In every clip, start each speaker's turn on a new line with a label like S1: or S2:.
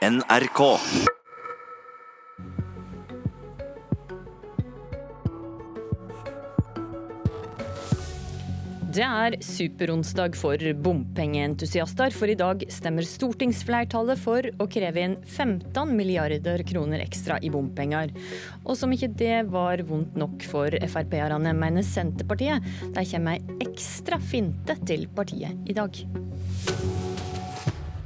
S1: NRK.
S2: Det er superonsdag for bompengeentusiaster, for i dag stemmer stortingsflertallet for å kreve inn 15 milliarder kroner ekstra i bompenger. Og som ikke det var vondt nok for Frp-erne, mener Senterpartiet de kommer ei ekstra finte til partiet i dag.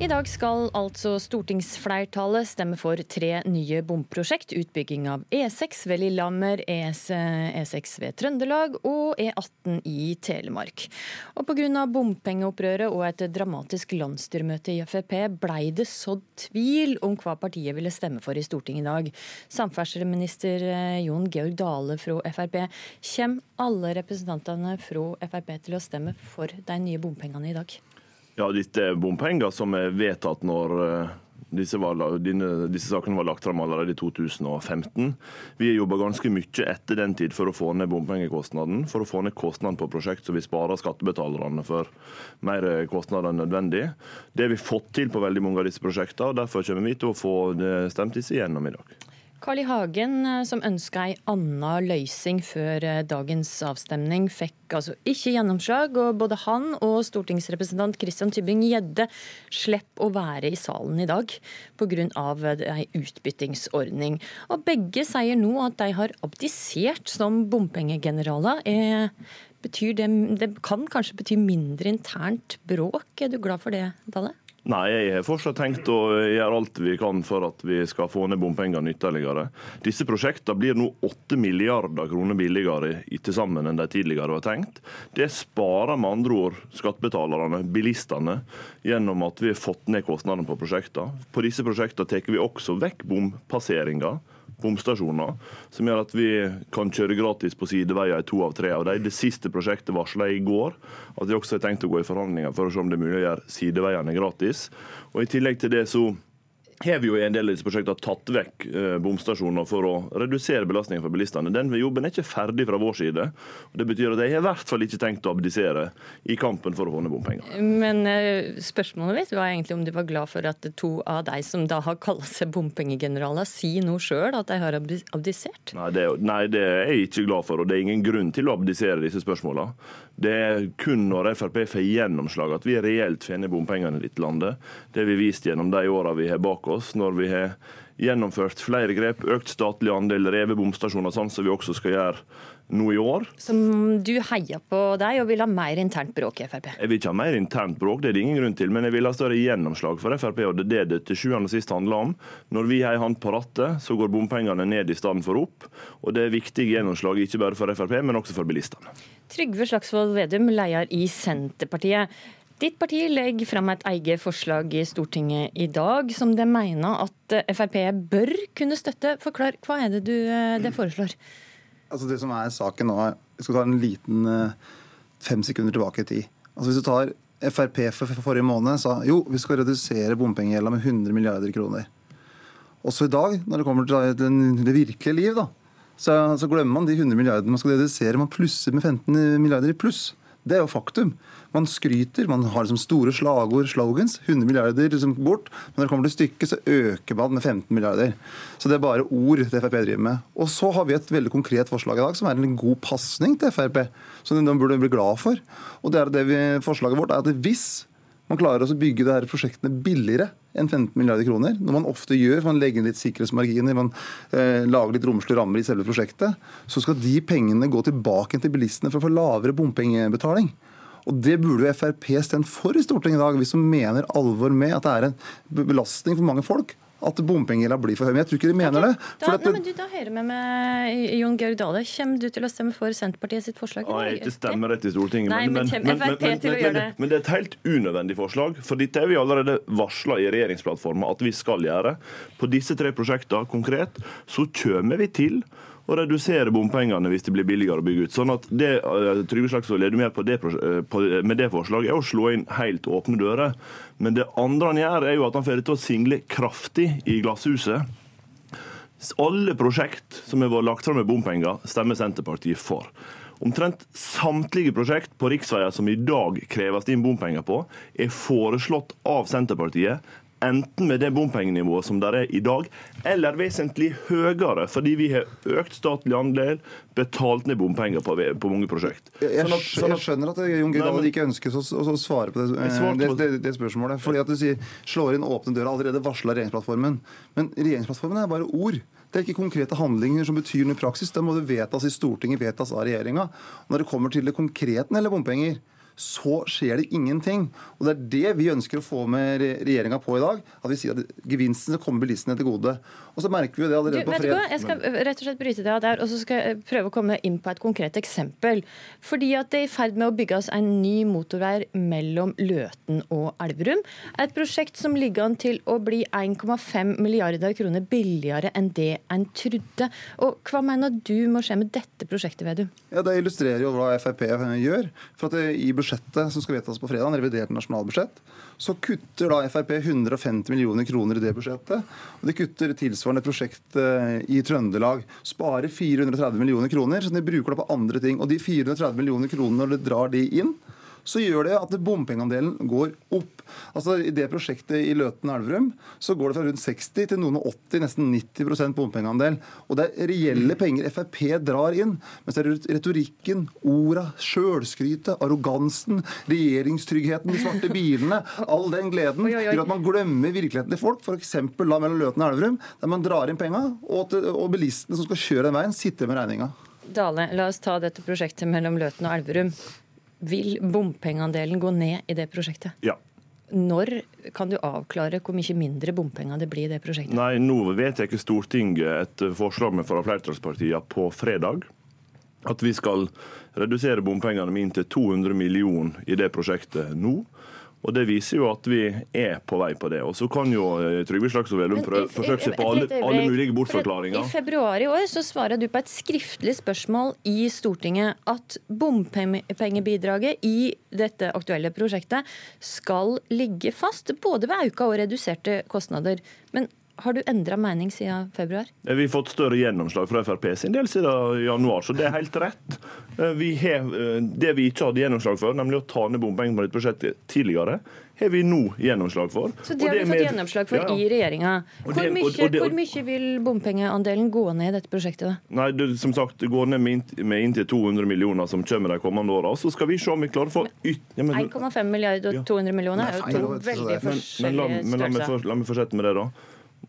S2: I dag skal altså stortingsflertallet stemme for tre nye bomprosjekt. Utbygging av E6 ved Lillehammer, E6 ved Trøndelag og E18 i Telemark. Og pga. bompengeopprøret og et dramatisk landsstyremøte i Frp blei det sådd tvil om hva partiet ville stemme for i Stortinget i dag. Samferdselsminister eh, Jon Georg Dale fra Frp. Kommer alle representantene fra Frp til å stemme for de nye bompengene i dag?
S3: Ja, dette er bompenger som er vedtatt når eh, disse, var, dine, disse, sakene var lagt fram allerede i 2015. Vi har jobba ganske mye etter den tid for å få ned bompengekostnaden. For å få ned kostnaden på prosjekt så vi sparer skattebetalerne for mer kostnader enn nødvendig. Det har vi fått til på veldig mange av disse prosjektene. og Derfor kommer vi til å få stemt disse gjennom i dag.
S2: Carl I. Hagen, eh, som ønska ei anna løysing før eh, dagens avstemning, fikk altså ikke gjennomslag. og Både han og stortingsrepresentant Christian Tybring-Gjedde slipper å være i salen i dag pga. ei utbyttingsordning. Og Begge sier nå at de har abdisert som bompengegeneraler. Er, det, det kan kanskje bety mindre internt bråk. Er du glad for det, Dalle?
S3: Nei, jeg har fortsatt tenkt å gjøre alt vi kan for at vi skal få ned bompengene ytterligere. Disse prosjektene blir nå 8 milliarder kroner billigere til sammen enn de tidligere var tenkt. Det sparer med andre ord skattebetalerne, bilistene, gjennom at vi har fått ned kostnadene på prosjektene. På disse prosjektene tar vi også vekk bompasseringer bomstasjoner, som gjør at vi kan kjøre gratis på sideveier i to av tre av dem. Det siste prosjektet varsla i går at vi også har tenkt å gå i forhandlinger for å se om det er mulig å gjøre sideveiene gratis. Og I tillegg til det så har vi jo i en del av disse prosjektene tatt vekk eh, bomstasjoner for å redusere belastningen for bilistene. Den jobben er ikke ferdig fra vår side. og Det betyr at jeg har i hvert fall ikke tenkt å abdisere i kampen for å få ned bompenger.
S2: Men eh, spørsmålet mitt var egentlig om du var glad for at to av de som da har kalt seg bompengegeneraler, sier nå sjøl, at de har abdisert?
S3: Nei det, nei, det er jeg ikke glad for, og det er ingen grunn til å abdisere disse spørsmålene. Det er kun når Frp får gjennomslag at vi reelt får ned bompengene i dette landet. Det har vi vist gjennom de åra vi har bak oss, når vi har gjennomført flere grep, økt statlig andel, revet bomstasjoner, sånn som vi også skal gjøre nå i år.
S2: Som du heier på deg og vil ha mer internt bråk i Frp?
S3: Jeg vil ikke ha mer internt bråk, det er det ingen grunn til. Men jeg vil ha større gjennomslag for Frp, og det er det det til sjuende og sist handler om. Når vi har en hånd på rattet, så går bompengene ned i stedet for opp. Og det er viktige gjennomslag ikke bare for Frp, men også for bilistene.
S2: Trygve Slagsvold Vedum, leder i Senterpartiet. Ditt parti legger fram et eget forslag i Stortinget i dag som det mener at Frp bør kunne støtte. Forklar, hva er det du eh, det foreslår?
S4: Altså Det som er saken nå, Vi skal ta en liten eh, fem sekunder tilbake i tid. Altså Hvis du tar Frp for forrige måned sa jo, vi skal redusere bompengegjelda med 100 milliarder kroner. Også i dag, når det kommer til det virkelige liv, da, så, så glemmer man de 100 milliardene man skal redusere. Man plusser med 15 milliarder i pluss. Det er jo faktum. Man skryter, man har liksom store slagord, slogans. 100 milliarder liksom bort. Men når det kommer til stykket, så øker man med 15 milliarder. Så det er bare ord det Frp driver med. Og så har vi et veldig konkret forslag i dag, som er en god pasning til Frp. Som de burde bli glad for. Og det er det vi, Forslaget vårt er at hvis man klarer å bygge det her prosjektene billigere enn 15 milliarder kroner, når man ofte gjør, for man legger inn litt sikkerhetsmarginer, man eh, lager litt romslige rammer i selve prosjektet, så skal de pengene gå tilbake til bilistene for å få lavere bompengebetaling. Og Det burde jo Frp stemt for i Stortinget i dag, hvis de mener alvor med at det er en belastning for mange folk at bompengegjelda blir for høy. Men jeg tror ikke de mener
S2: okay.
S4: det.
S2: Da, nei, men du, da hører vi med Jon Georg Dale. Kommer du til å stemme for Senterpartiet sitt forslag?
S3: Nei, jeg ikke stemmer rett i Stortinget,
S2: nei, men, men, men,
S3: men, men, det er et helt unødvendig forslag. For dette er vi allerede varsla i regjeringsplattforma at vi skal gjøre. På disse tre prosjektene konkret så kommer vi til å redusere bompengene hvis det blir billigere å bygge ut. Sånn at det uh, Trygve Slagsvold Vedum gjør det, uh, med det forslaget, er å slå inn helt åpne dører. Men det andre han gjør, er jo at han får det til å single kraftig i glasshuset. Alle prosjekt som har vært lagt fram med bompenger, stemmer Senterpartiet for. Omtrent samtlige prosjekt på riksveier som i dag kreves inn bompenger på, er foreslått av Senterpartiet enten med det bompengenivået som der er i dag, eller vesentlig høyere, fordi vi har økt statlig andel, betalt ned bompenger på, på mange prosjekt.
S4: Jeg, sånn at, sånn at, jeg skjønner at Jon Georg ikke ønsker å, å, svare på det, det, det, det, spørsmålet. fordi at du sier slår inn åpne døra, allerede varsla regjeringsplattformen. Men regjeringsplattformen er bare ord. Det er ikke konkrete handlinger som betyr noe i praksis. Det må det vedtas i Stortinget, vedtas av regjeringa. Når det kommer til det konkrete eller bompenger, så skjer det ingenting. Og Det er det vi ønsker å få med regjeringa på i dag. At vi sier at gevinstene kommer bilistene til gode. Og så merker vi jo det allerede
S2: du, på fredag. Jeg skal rett og slett bryte det av der, og så skal jeg prøve å komme inn på et konkret eksempel. Fordi at det er i ferd med å bygges en ny motorvei mellom Løten og Elverum. Et prosjekt som ligger an til å bli 1,5 milliarder kroner billigere enn det en trodde. Og Hva mener du må skje med dette prosjektet, Vedum?
S4: Ja, Det illustrerer jo hva Frp gjør. For at I budsjettet som skal vedtas på fredag, revidert nasjonalbudsjett, så kutter da Frp 150 millioner kroner i det budsjettet. og De kutter tilsvarende prosjekt eh, i Trøndelag. Sparer 430 millioner kroner, så de bruker det på andre ting. Og de 430 millioner kronene, når de drar de inn, så gjør det at bompengeandelen går opp. Altså I det prosjektet i Løten-Elverum så går det fra rundt 60 til noen og 80, nesten 90% bompengeandel. Og det er reelle penger Frp drar inn. Mens det er retorikken, orda, sjølskrytet, arrogansen, regjeringstryggheten, de svarte bilene, all den gleden gjør at man glemmer virkeligheten til folk. F.eks. mellom Løten og Elverum, der man drar inn penga, og, og bilistene som skal kjøre den veien, sitter med regninga.
S2: Dale, la oss ta dette prosjektet mellom Løten og Elverum. Vil bompengeandelen gå ned i det prosjektet?
S3: Ja.
S2: Når kan du avklare hvor mye mindre bompenger det blir i det prosjektet?
S3: Nei, Nå vedtar Stortinget et forslag med fra flertallspartiene på fredag. At vi skal redusere bompengene med inntil 200 millioner i det prosjektet nå. Og Det viser jo at vi er på vei på det. Og Så kan jo eh, Trygve Slagsvold Vedum forsøke seg på alle, alle, mulige bortforklaringer.
S2: I februar i år så svarer du på et skriftlig spørsmål i Stortinget at bompengebidraget i dette aktuelle prosjektet skal ligge fast, både ved auka og reduserte kostnader. Men har du endra mening siden februar?
S3: Vi har fått større gjennomslag fra Frp sin del siden januar, så det er helt rett. Eh, vi har eh, det vi ikke hadde gjennomslag for, nemlig å ta ned bompengene på dette prosjektet tidligere, har vi nå gjennomslag for.
S2: Så det har vi fått gjennomslag for ja. i regjeringa. Hvor, hvor mye vil bompengeandelen gå ned i dette prosjektet? da?
S3: Nei, det, som sagt, det går ned med, med inntil 200 millioner som kommer de kommende åra. Så skal vi se om vi klarer å få
S2: yt... Ja, 1,5 milliarder og 200 millioner er jo to veldig forskjellige størrelser.
S3: Men, La meg fortsette med det, da.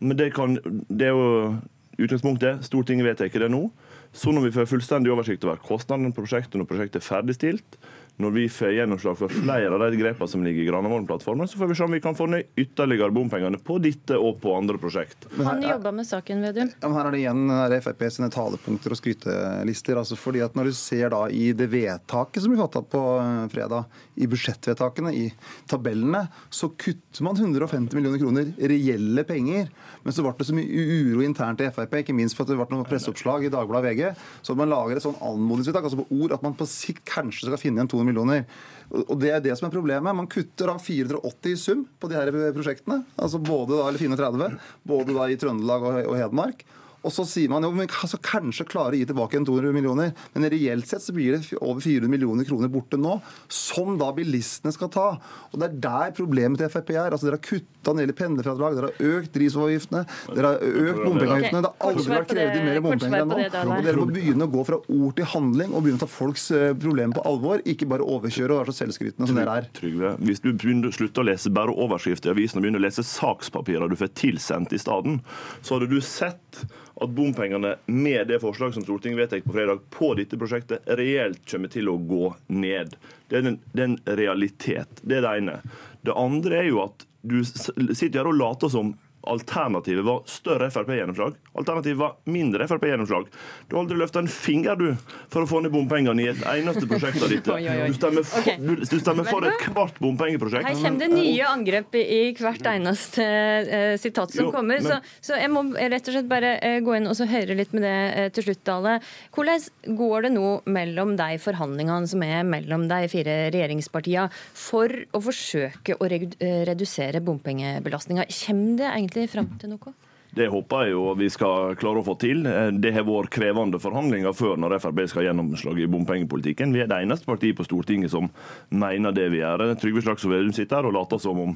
S3: Men det, kan, det er jo utgangspunktet. Stortinget vedtar det nå. Så når vi får fullstendig oversikt over kostnadene på prosjektet når prosjektet er ferdigstilt, når vi får gjennomslag for flere av de grepene som ligger i Granavolden-plattformen, så får vi se om vi kan få ned ytterligere bompengene på dette og på andre prosjekt.
S2: Han jobber med saken, Vedum.
S4: Ja, her er det igjen her Frp sine talepunkter og skrytelister. altså fordi at Når du ser da i det vedtaket som vi fatta på eh, fredag, i budsjettvedtakene, i tabellene, så kutter man 150 millioner kroner reelle penger. Men så ble det så mye uro internt i Frp, ikke minst for at det ble noen presseoppslag i Dagbladet VG, så man lager et sånn anmodningsvedtak, altså på ord, at man på sikt kanskje skal finne igjen 200 millioner. Og Det er det som er problemet. Man kutter da 480 i sum på de her prosjektene. altså både da, eller 430, både da i Trøndelag og Hedmark. Og så sier man jo men altså, kanskje klare å gi tilbake en 200 millioner, men reelt sett så blir det over 400 millioner kroner borte nå, som da bilistene skal ta. Og Det er der problemet til Frp er. altså Dere har kutta når det gjelder pendlerfradrag, dere har økt drivstoffavgiftene, dere har økt bompengeavgiftene. Det har aldri vært krevd inn mer bompenger enn nå. Og Dere må begynne å gå fra ord til handling og begynne å ta folks eh, problemer på alvor, ikke bare overkjøre og være så selvskrytende som dere er.
S3: Trygve, hvis du begynner å slutte å lese bare overskrifter i avisen og begynner å lese sakspapirer du får tilsendt i stedet, så hadde du sett at bompengene med det forslaget som Stortinget vedtar på fredag på dette prosjektet, reelt kommer til å gå ned. Det er, en, det er en realitet. Det er det ene. Det andre er jo at du sitter her og later som Alternativet var større Frp-gjennomslag. Alternativet var mindre Frp-gjennomslag. Du har aldri løfta en finger du, for å få ned bompengene i et eneste prosjekt av ditt. Du stemmer for, okay. du, du stemmer for et kvart bompengeprosjekt.
S2: Her kommer det nye angrep i hvert eneste uh, sitat som jo, kommer. Men... Så, så, jeg må rett og slett bare uh, gå inn og så høre litt med det uh, til slutt, Dale. Hvordan går det nå mellom de forhandlingene som er mellom de fire regjeringspartiene, for å forsøke å redusere bompengebelastninga? Kommer det egentlig egentlig fram til noe?
S3: Det håper jeg jo vi skal klare å få til. Det har vært krevende forhandlinger før når Frp skal gjennomslag i bompengepolitikken. Vi er det eneste partiet på Stortinget som mener det vi gjør. Trygve Slagsvold Vedum sitter her og later som om,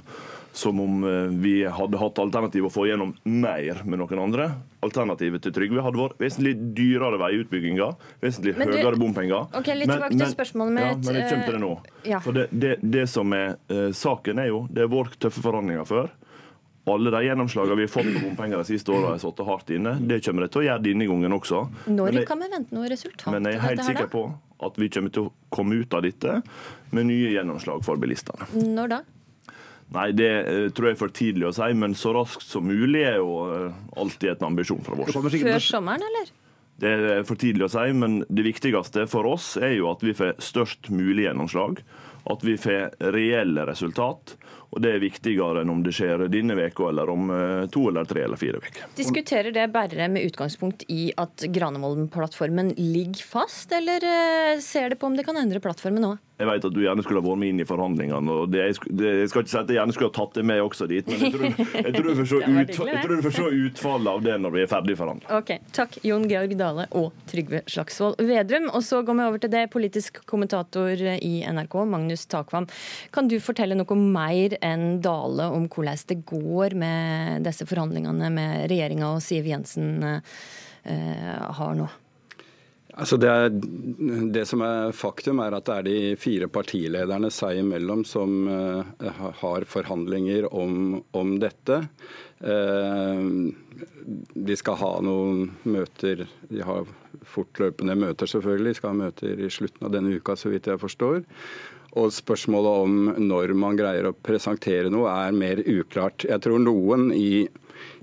S3: som om eh, vi hadde hatt alternativ å få gjennom mer med noen andre. Alternativet til Trygve hadde vært vesentlig dyrere veiutbygginger, vesentlig du, høyere bompenger.
S2: Ok, Litt tilbake til spørsmålet
S3: med ja, Men jeg kommer til det nå. Eh, ja. For det, det, det som er uh, saken, er jo det har vært tøffe forhandlinger før. Alle de gjennomslagene vi har fått på bompenger de siste åra, har sittet hardt inne. Det kommer det til å gjøre denne gangen også.
S2: Når jeg, kan vi vente noe resultat?
S3: Men jeg er helt sikker på at vi kommer til å komme ut av dette med nye gjennomslag for bilistene.
S2: Når da?
S3: Nei, Det uh, tror jeg er for tidlig å si, men så raskt som mulig er jo uh, alltid et ambisjon fra vår
S2: side. Før sommeren, eller?
S3: Det er for tidlig å si, men det viktigste for oss er jo at vi får størst mulig gjennomslag. At vi får reelle resultat. Og Det er viktigere enn om det skjer denne veka eller om eh, to eller tre eller fire uker.
S2: Diskuterer det bare med utgangspunkt i at Granavolden-plattformen ligger fast, eller eh, ser det på om det kan endre plattformen nå?
S3: Jeg vet at du gjerne skulle ha vært med inn i forhandlingene. og det, det, Jeg skal ikke si at jeg gjerne skulle ha tatt det med også dit, men jeg tror, jeg tror, du, får se utfall, utfallet av det når vi er ferdig forhandla.
S2: Okay, takk, Jon Georg Dale og Trygve Slagsvold Vedrum. Og så går vi over til det, politisk kommentator i NRK, Magnus Takvam. Kan du fortelle noe mer enn Dale om hvordan det går med disse forhandlingene med regjeringa og Siv Jensen eh, har nå?
S1: Altså det, er, det, som er faktum, er at det er de fire partilederne seg imellom som uh, har forhandlinger om, om dette. Uh, de skal ha noen møter, de har fortløpende møter selvfølgelig. De skal ha møter i slutten av denne uka, så vidt jeg forstår. Og spørsmålet om når man greier å presentere noe, er mer uklart. Jeg tror noen i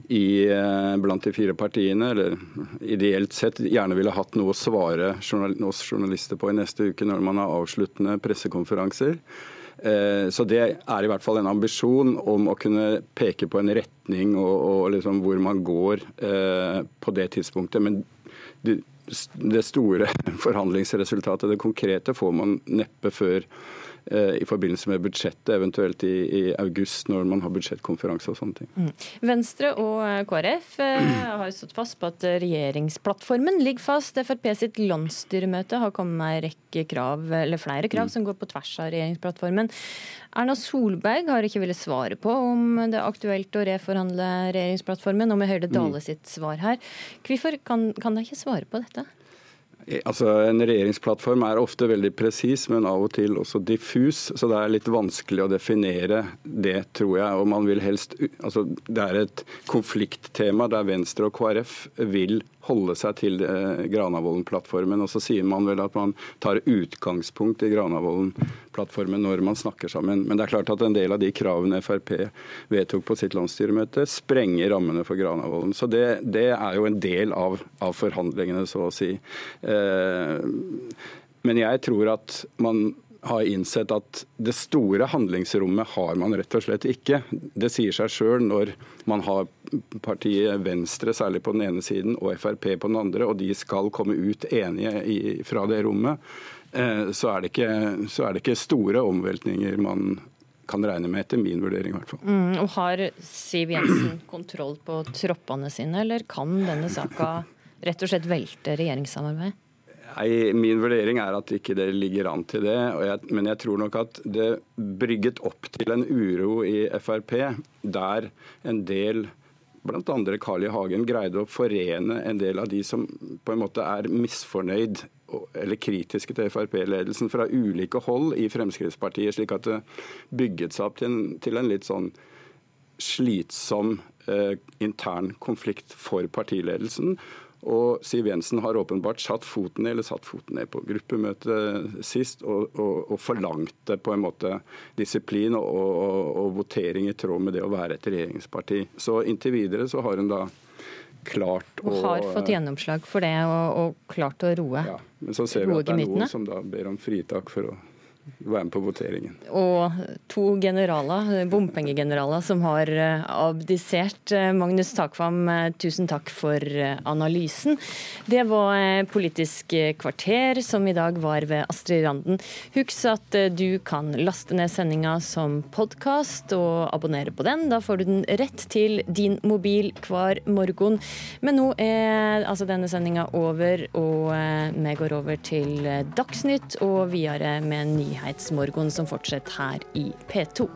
S1: i, eh, blant de fire partiene, eller ideelt sett gjerne ville hatt noe å svare oss journalister på i neste uke når man har avsluttende pressekonferanser. Eh, så det er i hvert fall en ambisjon om å kunne peke på en retning og, og liksom hvor man går eh, på det tidspunktet. Men det, store forhandlingsresultatet, det konkrete, får man neppe før i forbindelse med budsjettet, eventuelt i, i, august når man har budsjettkonferanse og sånne ting. Mm.
S2: Venstre og eh, KrF eh, har stått fast på at regjeringsplattformen ligger fast. Frp sitt landsstyremøte har kommet med en rekke krav, eller flere krav mm. som går på tvers av regjeringsplattformen. Erna Solberg har ikke villet svare på om det er aktuelt å reforhandle regjeringsplattformen, og vi hørte Dale mm. sitt svar her. Hvorfor kan, kan de ikke svare på dette?
S1: Altså, En regjeringsplattform er ofte veldig presis, men av og til også diffus. Så det er litt vanskelig å definere det, tror jeg. Og man vil helst, altså, Det er et konflikttema der Venstre og KrF vil holde seg til eh, Granavolden-plattformen. Og så sier man vel at man tar utgangspunkt i Granavolden-plattformen når man snakker sammen. Men det er klart at en del av de kravene Frp vedtok på sitt landsstyremøte, sprenger rammene for Granavolden. Så det, det er jo en del av, av, forhandlingene, så å si. Eh, men jeg tror at man har innsett at det store handlingsrommet har man rett og slett ikke. Det sier seg sjøl når man har partiet Venstre, særlig på den ene siden, og Frp på den andre, og de skal komme ut enige i, fra det rommet. Eh, så er, ikke, så er, det ikke, store omveltninger man kan regne med, etter min vurdering i hvert fall.
S2: Mm, og Har Siv Jensen kontroll på troppene sine, eller kan denne saka rett og slett velte regjeringssamarbeidet?
S1: Nei, Min vurdering er at ikke det ligger an til det. Jeg, men jeg tror nok at det brygget opp til en uro i Frp, der en del bl.a. Carl I. Hagen greide å forene en del av de som på en måte er misfornøyd eller kritiske til Frp-ledelsen fra ulike hold i Fremskrittspartiet, slik at det bygget seg opp til en, til en litt sånn slitsom eh, intern konflikt for partiledelsen. Og Siv Jensen har åpenbart satt foten ned, eller satt foten ned på gruppemøtet sist og, og, og forlangte på en måte disiplin og, og, votering i tråd med det å være et regjeringsparti. Så inntil videre så har hun da klart
S2: å Og har fått gjennomslag for det og, klart å roe
S1: Ja, men så ser vi at det er noen som da ber om fritak for å være med på voteringen.
S2: Og to generaler, bompengegeneraler som har eh, abdisert. Eh, Magnus Takvam, eh, tusen takk for analysen. Det var Politisk kvarter, som i dag var ved Astrid Randen. Husk at du kan laste ned sendinga som podkast og abonnere på den. Da får du den rett til din mobil hver morgen. Men nå er altså denne sendinga over, og vi går over til Dagsnytt og videre med nyheter Nyhetsmorgen som fortsetter her i P2.